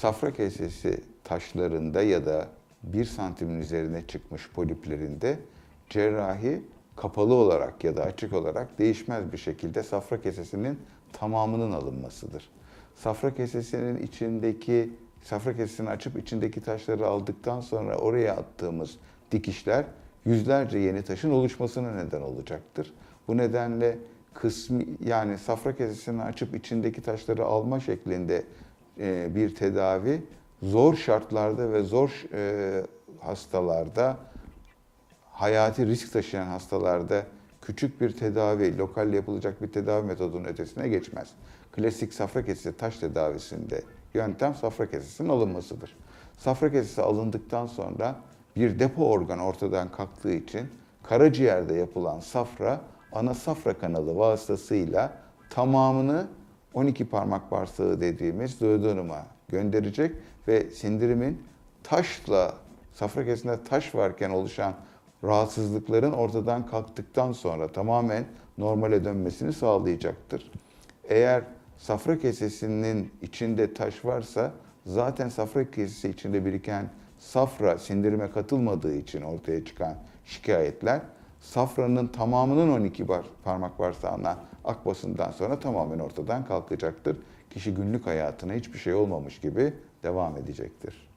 Safra kesesi taşlarında ya da 1 santimin üzerine çıkmış poliplerinde cerrahi kapalı olarak ya da açık olarak değişmez bir şekilde safra kesesinin tamamının alınmasıdır. Safra kesesinin içindeki safra kesesini açıp içindeki taşları aldıktan sonra oraya attığımız dikişler yüzlerce yeni taşın oluşmasına neden olacaktır. Bu nedenle kısmi yani safra kesesini açıp içindeki taşları alma şeklinde bir tedavi zor şartlarda ve zor e, hastalarda hayati risk taşıyan hastalarda küçük bir tedavi, lokal yapılacak bir tedavi metodunun ötesine geçmez. Klasik safra kesesi taş tedavisinde yöntem safra kesesinin alınmasıdır. Safra kesesi alındıktan sonra bir depo organ ortadan kalktığı için karaciğerde yapılan safra ana safra kanalı vasıtasıyla tamamını 12 parmak bağırsağı dediğimiz duodenuma gönderecek ve sindirimin taşla safra kesesinde taş varken oluşan rahatsızlıkların ortadan kalktıktan sonra tamamen normale dönmesini sağlayacaktır. Eğer safra kesesinin içinde taş varsa zaten safra kesesi içinde biriken safra sindirime katılmadığı için ortaya çıkan şikayetler safranın tamamının 12 bar, parmak bağırsağına akmasından sonra tamamen ortadan kalkacaktır. Kişi günlük hayatına hiçbir şey olmamış gibi devam edecektir.